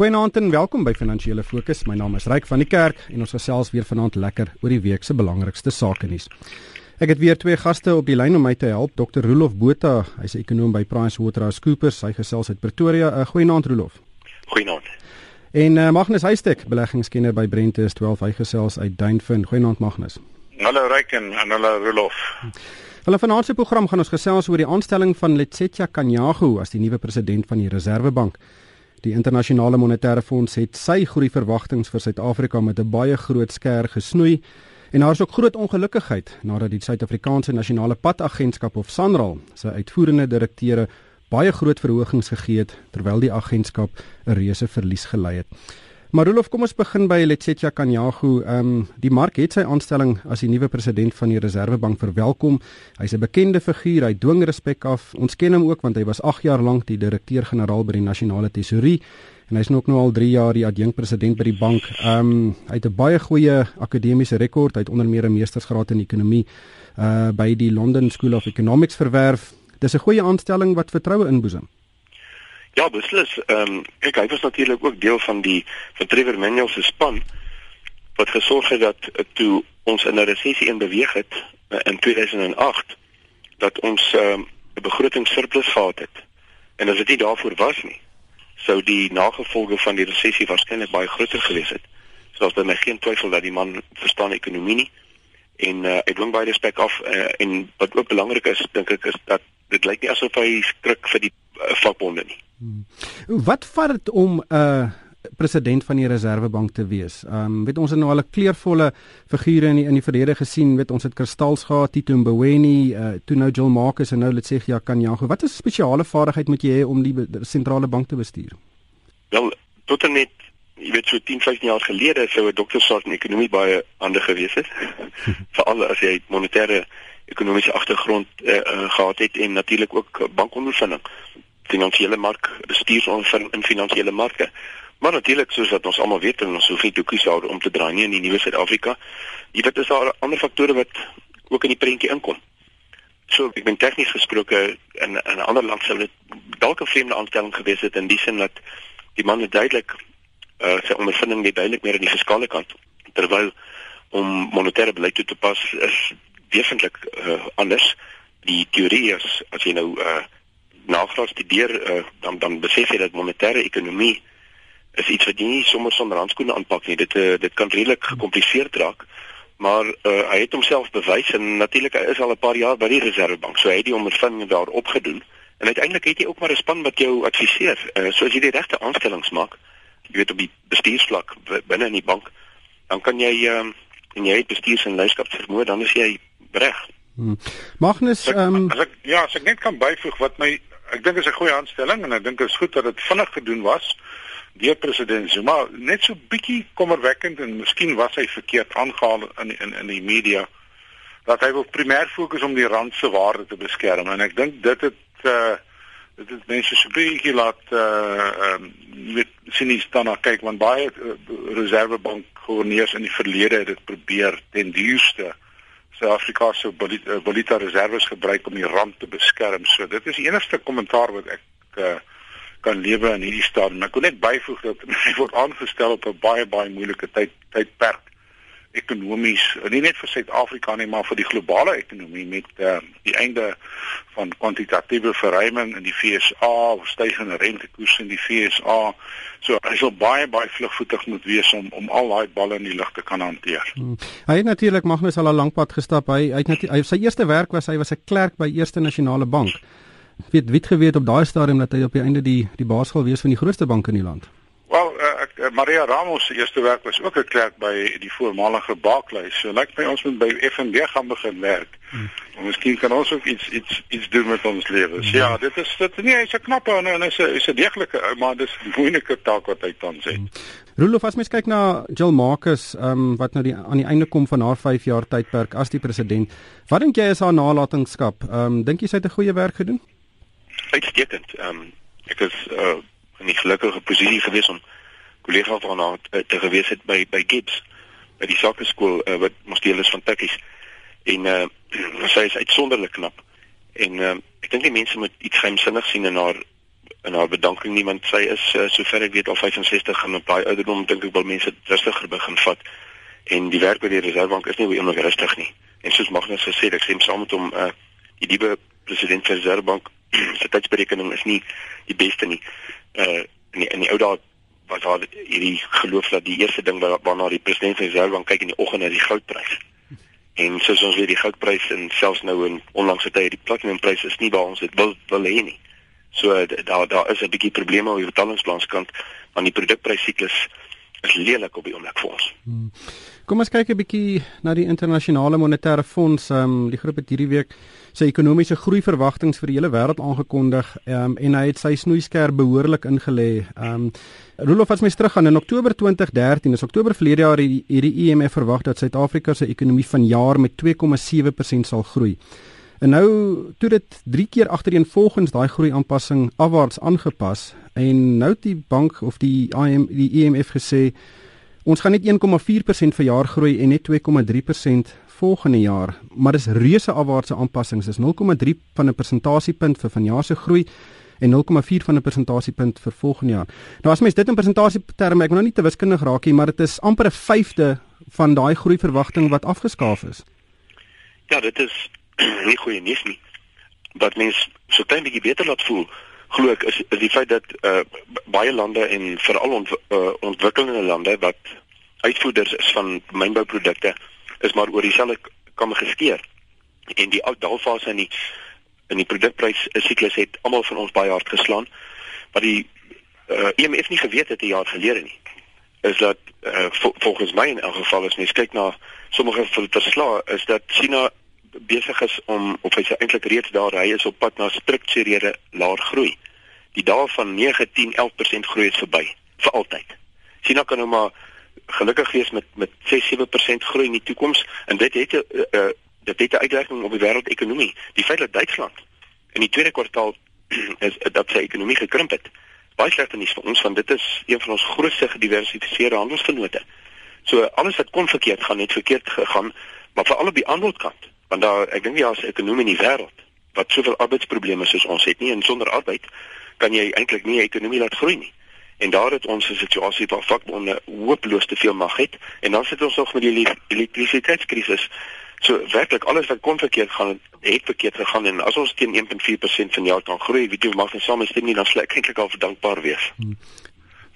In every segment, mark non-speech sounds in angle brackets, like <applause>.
Goeienaand en welkom by Finansiële Fokus. My naam is Ryk van die Kerk en ons gesels weer vanaand lekker oor die week se belangrikste sake nuus. Ek het weer twee gaste op die lyn om my te help. Dr. Rolof Botha, hy's 'n ekonom by PricewaterhouseCoopers. Hy gesels uit Pretoria. Uh, Goeienaand Rolof. Goeienaand. En uh, Magnus Huystek, beleggingskenner by Brentes 12. Hy gesels uit Duinfin. Goeienaand Magnus. Hallo Ryk en hallo Rolof. Hulle vanaand se program gaan ons gesels oor die aanstelling van Letsetja Kanyago as die nuwe president van die Reserwebank. Die internasionale monetêre fonds het sy groei verwagtinge vir Suid-Afrika met 'n baie groot skêr gesnoei en daar is ook groot ongelukkigheid nadat die Suid-Afrikaanse Nasionale Padagentskap of SANRAL sy uitvoerende direkteure baie groot verhogings gegee het terwyl die agentskap 'n reuse verlies gelei het. Maar Rolof, kom ons begin by Letsetja Kanyago. Ehm um, die mark het sy aanstelling as die nuwe president van die Reserwebank verwelkom. Hy's 'n bekende figuur, hy dwing respek af. Ons ken hom ook want hy was 8 jaar lank die direkteur-generaal by die Nasionale Tesourie en hy's ook nou al 3 jaar die adjunkpresident by die bank. Ehm um, hy het 'n baie goeie akademiese rekord. Hy het onder meer 'n meestersgraad in ekonomie uh by die London School of Economics verwerf. Dis 'n goeie aanstelling wat vertroue inboesem. Ja, beslis. Ehm um, kyk, hy was natuurlik ook deel van die van Trevor Manuel se span wat gesorg het dat uh, toe ons in 'n resessie in beweeg het uh, in 2008 dat ons ehm, 'n um, begrotingssurplus gehad het. En as dit nie daarvoor was nie, sou die nagevolge van die resessie waarskynlik baie groter gewees het. So daar my geen twyfel dat die man verstaan ekonomie nie en uh, ek dwing baie respek af uh, en wat ook belangrik is dink ek is dat dit lyk nie asof hy skrik vir die uh, vakbonde nie. Hmm. Wat vat dit om 'n uh, president van die Reserwebank te wees? Ehm um, weet ons het nou al 'n kleurvolle figure in die, in die verlede gesien, weet ons het Kristals gehad, Tito Mboweni, uh, toe nou Joel Marcus en nou let sê ja kan Jago. Wat is spesiale vaardigheid moet jy hê om die sentrale bank te bestuur? Wel, tot en met jy weet so 10, 15 jaar gelede sou 'n dokter soort in ekonomie baie handig gewees het. <laughs> Veral as jy monetêre ekonomiese agtergrond uh, uh, gehad het en natuurlik ook bankondervinding finansiële mark bestuursondervinding in finansiële marke. Maar natuurlik soos wat ons almal weet en ons hoef nie doekies daar om te draai nie in die nuwe Suid-Afrika. Jy weet is daar ander faktore wat ook in die prentjie inkom. So ek ben tegnies gesproke in in 'n ander land sou dit dalk 'n vreemde aanstelling gewees het in die sin dat die man het duidelik uh sy ondervinding net duidelik meer aan die fiskale kant terwyl om monetêre beleid toe te pas is definitief uh, anders. Die teorie is as jy nou uh nagraad studeer uh, dan dan besef jy dat monetêre ekonomie is iets wat jy nie sommer sonder handskoene aanpak nie. Dit uh, dit kan redelik gekompliseerd raak. Maar uh, hy het homself bewys en natuurlik hy is al 'n paar jaar by die Reservebank. So hy het die ondervinding daar opgedoen. En uiteindelik het jy ook maar 'n span wat jou adviseer. Uh, so as jy die regte aanstellings maak, jy weet op die bestuursvlak binne in die bank, dan kan jy ehm uh, en jy het bestuurs- en leierskapsvermoë, dan is jy reg. Hmm. Magnus, ehm um... ja, as ek net kan byvoeg wat my ek dink is 'n goeie aanstelling en ek dink dit is goed dat dit vinnig gedoen was deur president Zuma. Net so bietjie kommerwekkend en miskien was hy verkeerd aangehaal in in in die media dat hy wil primêr fokus om die rand se waarde te beskerm en ek dink dit het uh dit het mense so bietjie laat uh met sinies dan na kyk want baie uh, reservebank gouverneurs in die verlede het dit probeer ten duurste uh Suid-Afrika se valuta reserves gebruik om die rand te beskerm. So dit is die enigste kommentaar wat ek uh, kan lewe in hierdie stadium. Ek wil net byvoeg dat <laughs> hy word aangestel op 'n baie baie moeilike tyd tydperk ekonomies, nie net vir Suid-Afrika nie, maar vir die globale ekonomie met uh, die einde van kwantitatiewe verruiming in die FSA, stygende rentekoerse in die FSA. So hy sal baie baie vlugvoetig moet wees om om al daai balle in die lug te kan hanteer. Hmm. Hy het natuurlik Magnus al 'n lang pad gestap. Hy hy het hy, sy eerste werk was hy was 'n klerk by Eerste Nasionale Bank. Weet weet geweet op daai stadium dat hy op die einde die die baas gaan wees van die grootste bank in die land. Wel, uh, ek, uh, Maria Ramos se eerste werk was ook 'n klerk by die voormalige Barclays. So lyk my ons moet by FNB gaan begin werk. Hmm. Miskien kan ons ook iets iets iets doen met ons lewens. Hmm. Ja, dit is dit nee, hy's 'n knappe en hy's 'n hy's 'n deeglike ou, maar dis 'n moeilike taak wat hy tans het. Hmm. Rolof, as mens kyk na Jill Marcus, ehm um, wat nou die aan die einde kom van haar 5 jaar tydperk as die president, wat dink jy is haar nalatenskap? Ehm um, dink jy sy het 'n goeie werk gedoen? Uitstekend. Ehm um, ek is uh in die gelukkige posisie gewees om kollega van haar te, te gewees het by by Gibbs by die sakeskool uh, wat mos deel is van Tikkies en uh, <clears throat> sy is uitsonderlik knap en uh, ek dink die mense moet iets geheimsinnig sien in haar in haar bedanking nie want sy is uh, sover ek weet al 65 en op baie ouderdom dink ek wel mense rustiger begin vat en die werk by die Reservebank is nie enig rustig nie. En soos Magnus gesê het, ek stem saam met hom uh die nuwe president van die Reservebank <clears throat> se tydsberekening is nie die beste nie. Uh in die, in die ou dae was daar hierdie geloof dat die eerste ding waarna die president van die Reservebank kyk in die oggend is die goudprys. En soos ons weet die goudprys en selfs nou in onlangse tye die platinumpryse is nie waar ons dit wil wil hê nie. So daar daar is 'n bietjie probleme op die betalingsbalanskant want die produkprysiklus is lelik op die oomblik vir ons. Hmm. Kom ons kyk 'n bietjie na die internasionale monetêre fonds. Ehm um, die groep het hierdie week sy ekonomiese groei verwagtinge vir die hele wêreld aangekondig um, en hy het sy snoeiskerp behoorlik ingelê. Ehm um, Rolof as mens teruggaan in Oktober 2013, is Oktober verlede jaar hierdie hierdie IMF verwag dat Suid-Afrika se ekonomie vanjaar met 2,7% sal groei. En nou toe dit 3 keer agtereen volgens daai groei aanpassing afwaarts aangepas en nou die bank of die IM die IMF gesê Ons gaan net 1,4% vir jaar groei en net 2,3% volgende jaar, maar dis reuse afwaartse aanpassings. Dis 0,3 van 'n persentasiepunt vir vanjaar se groei en 0,4 van 'n persentasiepunt vir volgende jaar. Nou as mens dit in persentasieterme, ek wil nou nie te wiskundig raak nie, maar dit is amper 'n vyfde van daai groeiverwagting wat afgeskaaf is. Ja, dit is <clears throat> nie goeie nuus nie. Wat mens so klein bietjie beter laat voel glo ek is, is die feit dat uh, baie lande en veral ont, uh, ontwikkelende lande wat uitvoerders is van mynbouprodukte is maar oor dieselfde kam geskeer. En die dalfase in die in die produkprys siklus het almal van ons baie hard geslaan. Wat die uh, eh, EMF nie geweet het 'n jaar gelede nie is dat uh, vol, volgens my in elk geval as mens kyk na sommige verslae is dat China besig is om of hy se eintlik reeds daar hy is op pad na strukturele laer groei. Die dae van 9, 10, 11% groei is verby vir altyd. China kan nou maar gelukkig wees met met 6-7% groei in die toekoms en dit het 'n uh, uh, dit het 'n uitwerking op die wêreldekonomie. Die feit dat Duitsland in die tweede kwartaal <clears throat> is dat sy ekonomie gekrimp het. Baie slegter nuus vir ons want dit is een van ons grootste gediversifiseerde handelsvennote. So alles wat kon verkeerd gaan het verkeerd gegaan, maar veral op die aanbodkant, want daar ek dink ja, as ekonomie in die wêreld wat soveel arbeidsprobleme soos ons het nie en sonder arbeid kan jy eintlik nie 'n ekonomie laat groei nie. En daar het ons 'n situasie waar vakbonde hopeloos te veel mag het en dan sit ons nog met die elektrisiteitskrisis. So werklik alles wat kon verkeerd gaan het verkeerd gegaan en as ons teen 1.4% van jaar kan groei, weet jy, mag ons saam stem nie dan sleg eintlik al dankbaar wees. Hmm.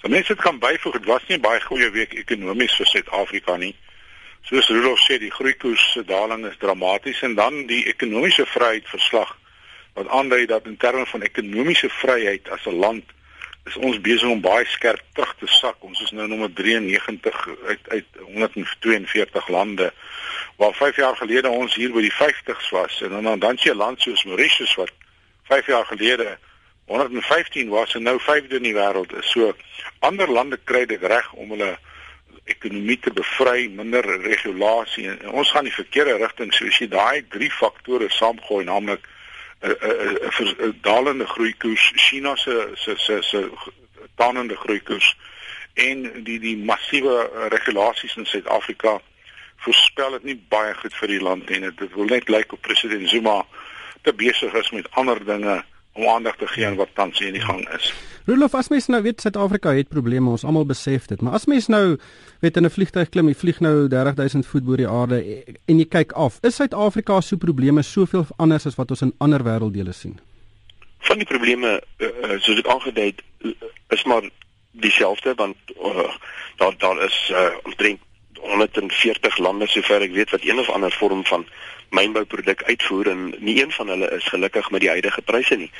So mense het kan byvoeg, dit was nie baie goeie week ekonomies vir Suid-Afrika nie. Soos Rudolf sê, die groeikoers se daling is dramaties en dan die ekonomiese vryheid verslag wat aandui dat in terme van ekonomiese vryheid as 'n land is ons besig om baie skerp terug te sak. Ons is nou nommer 93 uit uit 142 lande waar 5 jaar gelede ons hier by die 50s was en dan dan sien jy land soos Mauritius wat 5 jaar gelede 115 was en nou 5de in die wêreld is. So ander lande kry dit reg om hulle ekonomie te bevry, minder regulasie. En, en ons gaan die verkeerde rigting so as jy daai drie faktore saamgooi, naamlik 'n dalende groeikoers, China se se se se dalende groeikoers en die die massiewe regulasies in Suid-Afrika voorspel dit nie baie goed vir die land en dit wil net lyk of president Zuma te besig is met ander dinge om aandag te gee aan wat tans hier in die gang is. Rudolf, as mens nou weet Suid-Afrika het probleme, ons almal besef dit, maar as mens nou weet in 'n vliegtuig klim, jy vlieg nou 30000 voet bo die aarde en jy kyk af, is Suid-Afrika se probleme soveel anders as wat ons in ander wêrelddele sien? Van die probleme uh, soos ek aangedui het, is maar dieselfde want uh, daar daar is uh, omtrent 140 lande sover ek weet wat een of ander vorm van mynbouproduk uitvoer en nie een van hulle is gelukkig met die huidige pryse nie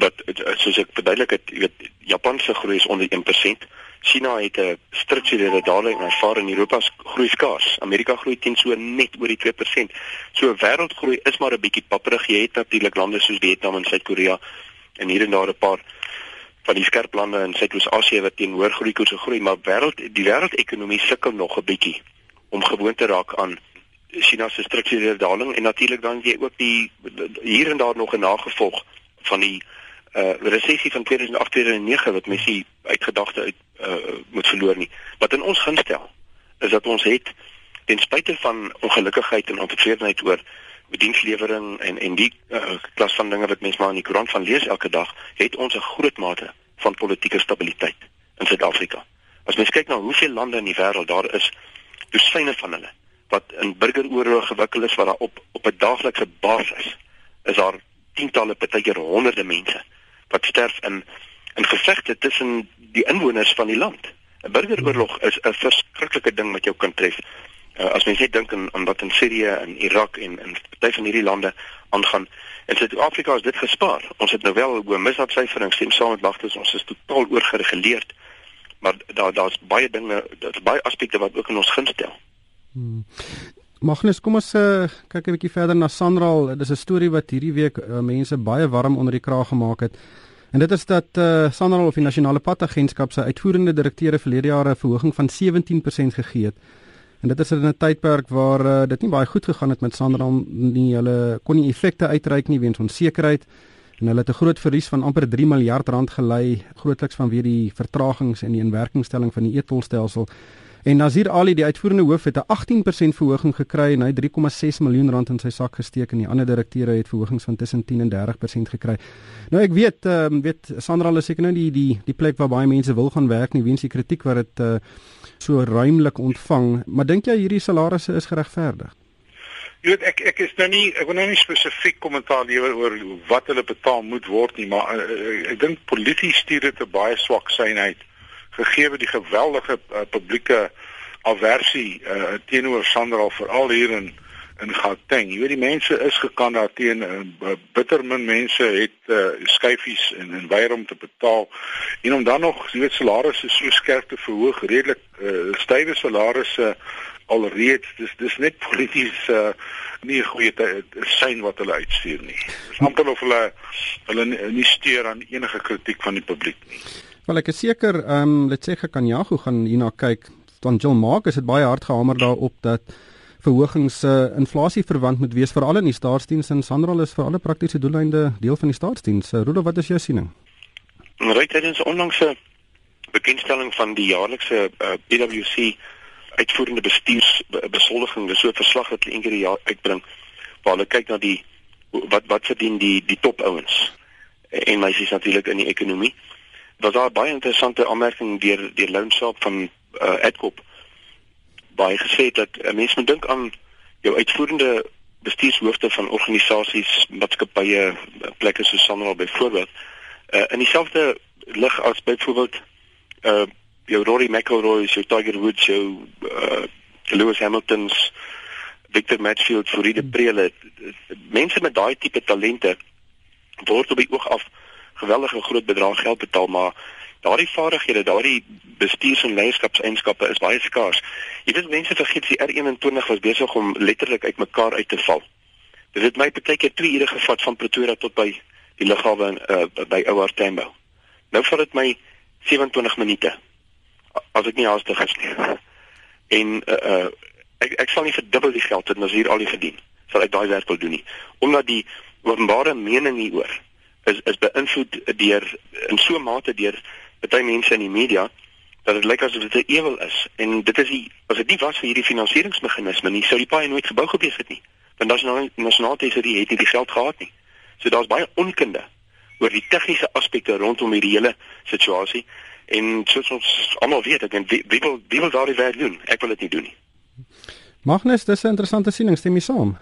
wat soos ek verduidelik het, jy weet Japan se groei is onder 1%. China het 'n strukturele daling ervaar en Europa se groei skaars. Amerika groei teen so net oor die 2%. So wêreldgroei is maar 'n bietjie papperig. Jy het natuurlik lande soos Vietnam en Suid-Korea en hier en daar 'n paar van die skerp lande in Suidoos-Asië wat teen hoër groeikoerse groei, maar wêreld die wêreldekonomie sukkel nog 'n bietjie om gewoon te raak aan China se strukturele daling en natuurlik dan jy ook die hier en daar nog 'n nagevolg van die uh resessie van 2008-2009 wat mense uitgedagte uit uh moet verloor nie. Wat in ons gunstel is dat ons het ten spyte van ongelukkigheid en ontevredenheid oor dienslewering en en die uh, klas van dinge wat mense maar in die koerant van lees elke dag, het ons 'n groot mate van politieke stabiliteit in Suid-Afrika. As mens kyk na hoeveel lande in die wêreld daar is, dosyne van hulle wat in burgeroorlog gewikkel is wat daar op op 'n daaglikse basis is daar tientalle, partykeer honderde mense wat sterf in in gevegte tussen die inwoners van die land. 'n Burgeroorlog is 'n verskriklike ding wat jou kan tref. Uh, as mens net dink aan aan wat in Sirië en Irak en in party van hierdie lande aangaan, in Suid-Afrika is dit gespaar. Ons het nou wel oor misdaadsyfering stem saam met Magtes, ons is totaal oorgereguleerd. Maar daar daar's baie dinge, daar's baie aspekte wat ook in ons gunst tel. Hmm. Magnus, kom ons uh, kyk 'n bietjie verder na Sanral. Dit is 'n storie wat hierdie week uh, mense baie warm onder die kraag gemaak het. En dit is dat uh, Sanral of die Nasionale Padagentskap se uitvoerende direkteure verlede jaar 'n verhoging van 17% gegee het. En dit is in 'n tydperk waar uh, dit nie baie goed gegaan het met Sanral nie. Hulle kon nie effekte uitreik nie weens onsekerheid en hulle het 'n groot verlies van amper 3 miljard rand gelei, grootliks vanweë die vertragings in die inwerkingstelling van die e-tolstelsel. En Nazir Ali, die uitvoerende hoof, het 'n 18% verhoging gekry en hy 3,6 miljoen rand in sy sak gesteek en die ander direkteure het verhogings van tussen 10 en 30% gekry. Nou ek weet, ehm um, weet Sandra is seker nou die die die plek waar baie mense wil gaan werk nie weens die kritiek wat dit uh, so ruimlik ontvang, maar dink jy hierdie salarisse is geregverdig? Jy weet ek ek is nou nie ek wil nou nie spesifiek kommentaar lewer oor wat hulle betaal moet word nie, maar uh, ek dink polities stuur dit 'n baie swak sein uit gegee die geweldige uh, publieke aversie uh, teenoor Sandra veral hier in in Gauteng. Jy weet die mense is gekant daarteen uh, bitter min mense het uh, skyfies en en weier om te betaal en om dan nog jy weet salarisse so skerp te verhoog redelik uh, stywe salarisse alreeds dis dis net polities uh, nie 'n goeie sein wat hulle uitstuur nie. Dis amper of hulle hulle nie steur aan enige kritiek van die publiek nie. Wel ek is seker, ehm um, let's sê Kanyago gaan hierna kyk. Dan Jill Mark dit baie hard gehamer daarop dat verhogings uh, inflasie verwant moet wees veral in die staatsdiens en Sanral is vir alle praktiese doeleinde deel van die staatsdiens. Uh, Rudolf, wat is jou siening? Ryk tydens onlangse bekendstelling van die jaarlikse uh, PwC uitvoerende bestuurs besoldiging, dis so 'n verslag wat hulle per jaar uitbring waar hulle kyk na die wat wat verdien die die top ouens en meisies natuurlik in die ekonomie was daar baie interessante aanmerking deur deur Lounsaap van uh, Adkop baie gesê dat 'n uh, mens moet dink aan jou uitvoerende bestuurshoofde van organisasies, maatskappye, plekke soos Sanral byvoorbeeld. Uh, in dieselfde lig as byvoorbeeld uh jou Rory McIlroy, jou Tiger Woods, jou uh, Lewis Hamilton's Victor Matfield, Fourie Prele, mense met daai tipe talente word op die oog af geweldige groot bedrag geld betaal maar daardie vaardighede, daardie bestuurs- en leierskapseienskappe is baie skaars. Jy weet mense vergeet die R21 was besig om letterlik uitmekaar uit te val. Dit het my baie keer 2 ure gevat van Pretoria tot by die lughawe uh, by Ouar Tambo. Nou vat dit my 27 minute as ek nie haastig is nie. En uh, uh ek ek sal nie verdubbel die geld het as hier al die verdien. Sal ek daai werk wil doen nie. Omdat die openbare mening hieroor is is beïnvloed deur in so 'n mate deur baie mense in die media dat dit lyk asof dit 'n ewel is. En dit is die as dit nie was vir hierdie finansieringsmeganisme nie sou die paai nooit gebou gewees het nie. Want daar's nou nasionaal tesorie het nie die geld gehad nie. So daar's baie onkunde oor die tegniese aspekte rondom hierdie hele situasie. En soos ons almal weet ek en wie, wie wil wie wil daardie werk doen? Ek wil dit nie doen nie. Magnus dis 'n interessante siening stem jy saam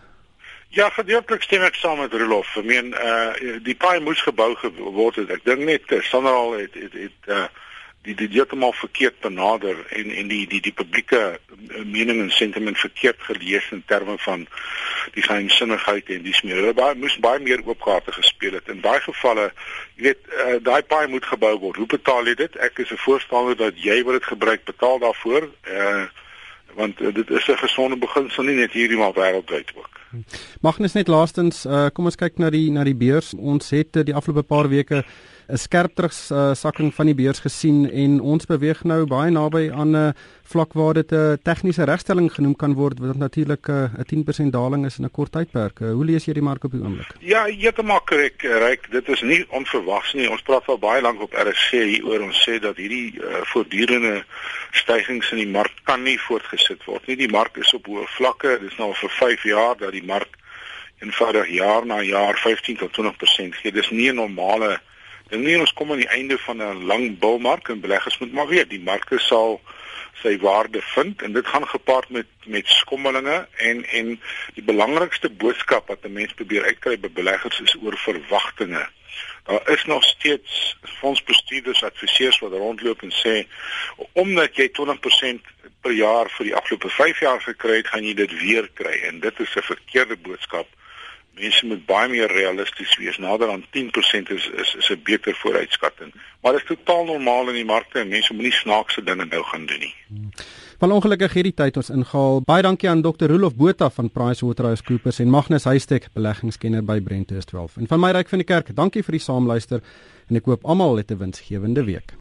Ja, gedeeltelik stem ek saam met Rolof. Ek meen uh die paai moes gebou geword het. Ek dink net uh, Sanral het het het uh die die heeltemal verkeerd benader en en die die die publieke mening en sentiment verkeerd gelees in terme van die geheimsinnigheid en dis meer. Hulle baie moes baie meer oop kaarte gespeel het. In daai gevalle, jy weet, uh, daai paai moet gebou word. Hoe betaal jy dit? Ek is 'n voorstander dat jy wat dit gebruik betaal daarvoor. Uh want uh, dit is 'n gesonde beginsel nie net hierdie maar wêreldwyd ook. Magnus net laastens, uh, kom ons kyk na die na die beurs. Ons het uh, die afgelope paar weke 'n skerp terugsakking van die beurs gesien en ons beweeg nou baie naby aan 'n vlak waar dit 'n tegniese regstelling genoem kan word wat natuurlik 'n uh, 10% daling is in 'n kort tydperk. Uh, hoe lees jy die mark op die oomblik? Ja, heeltemal korrek, Ryk. Dit is nie onverwags nie. Ons praat al baie lank op RSC hieroor. Ons sê dat hierdie uh, voortdurende stygings in die mark kan nie voortgesit word nie. Die mark is op hoë vlakke. Dit is nou vir 5 jaar dat die mark eenvoudig jaar na jaar 15 tot 20% gee. Dis nie 'n normale ding nie. Ons kom aan die einde van 'n lang bullmark en beleggers moet maar weet die markte sal sy waarde vind en dit gaan gepaard met met skommelinge en en die belangrikste boodskap wat 'n mens probeer uitkry by beleggers is oor verwagtinge. Daar is nog steeds fondsbestuurders adviseurs wat rondloop en sê omdat jy 20% per jaar vir die afgelope 5 jaar gekry het, gaan jy dit weer kry en dit is 'n verkeerde boodskap mense moet baie meer realisties wees. Nader aan 10% is is is 'n beter vooruitskatting. Maar dit is totaal normaal in die markte en mense moenie snaakse dinge nou gaan doen nie. Van ongelukkig hierdie tyd ons ingehaal. Baie dankie aan Dr. Rolof Botha van PricewaterhouseCoopers en Magnus Huystek, beleggingskenner by Brentus 12. En van my ryk van die kerk, dankie vir die saamluister en ek hoop almal 'n winsgewende week.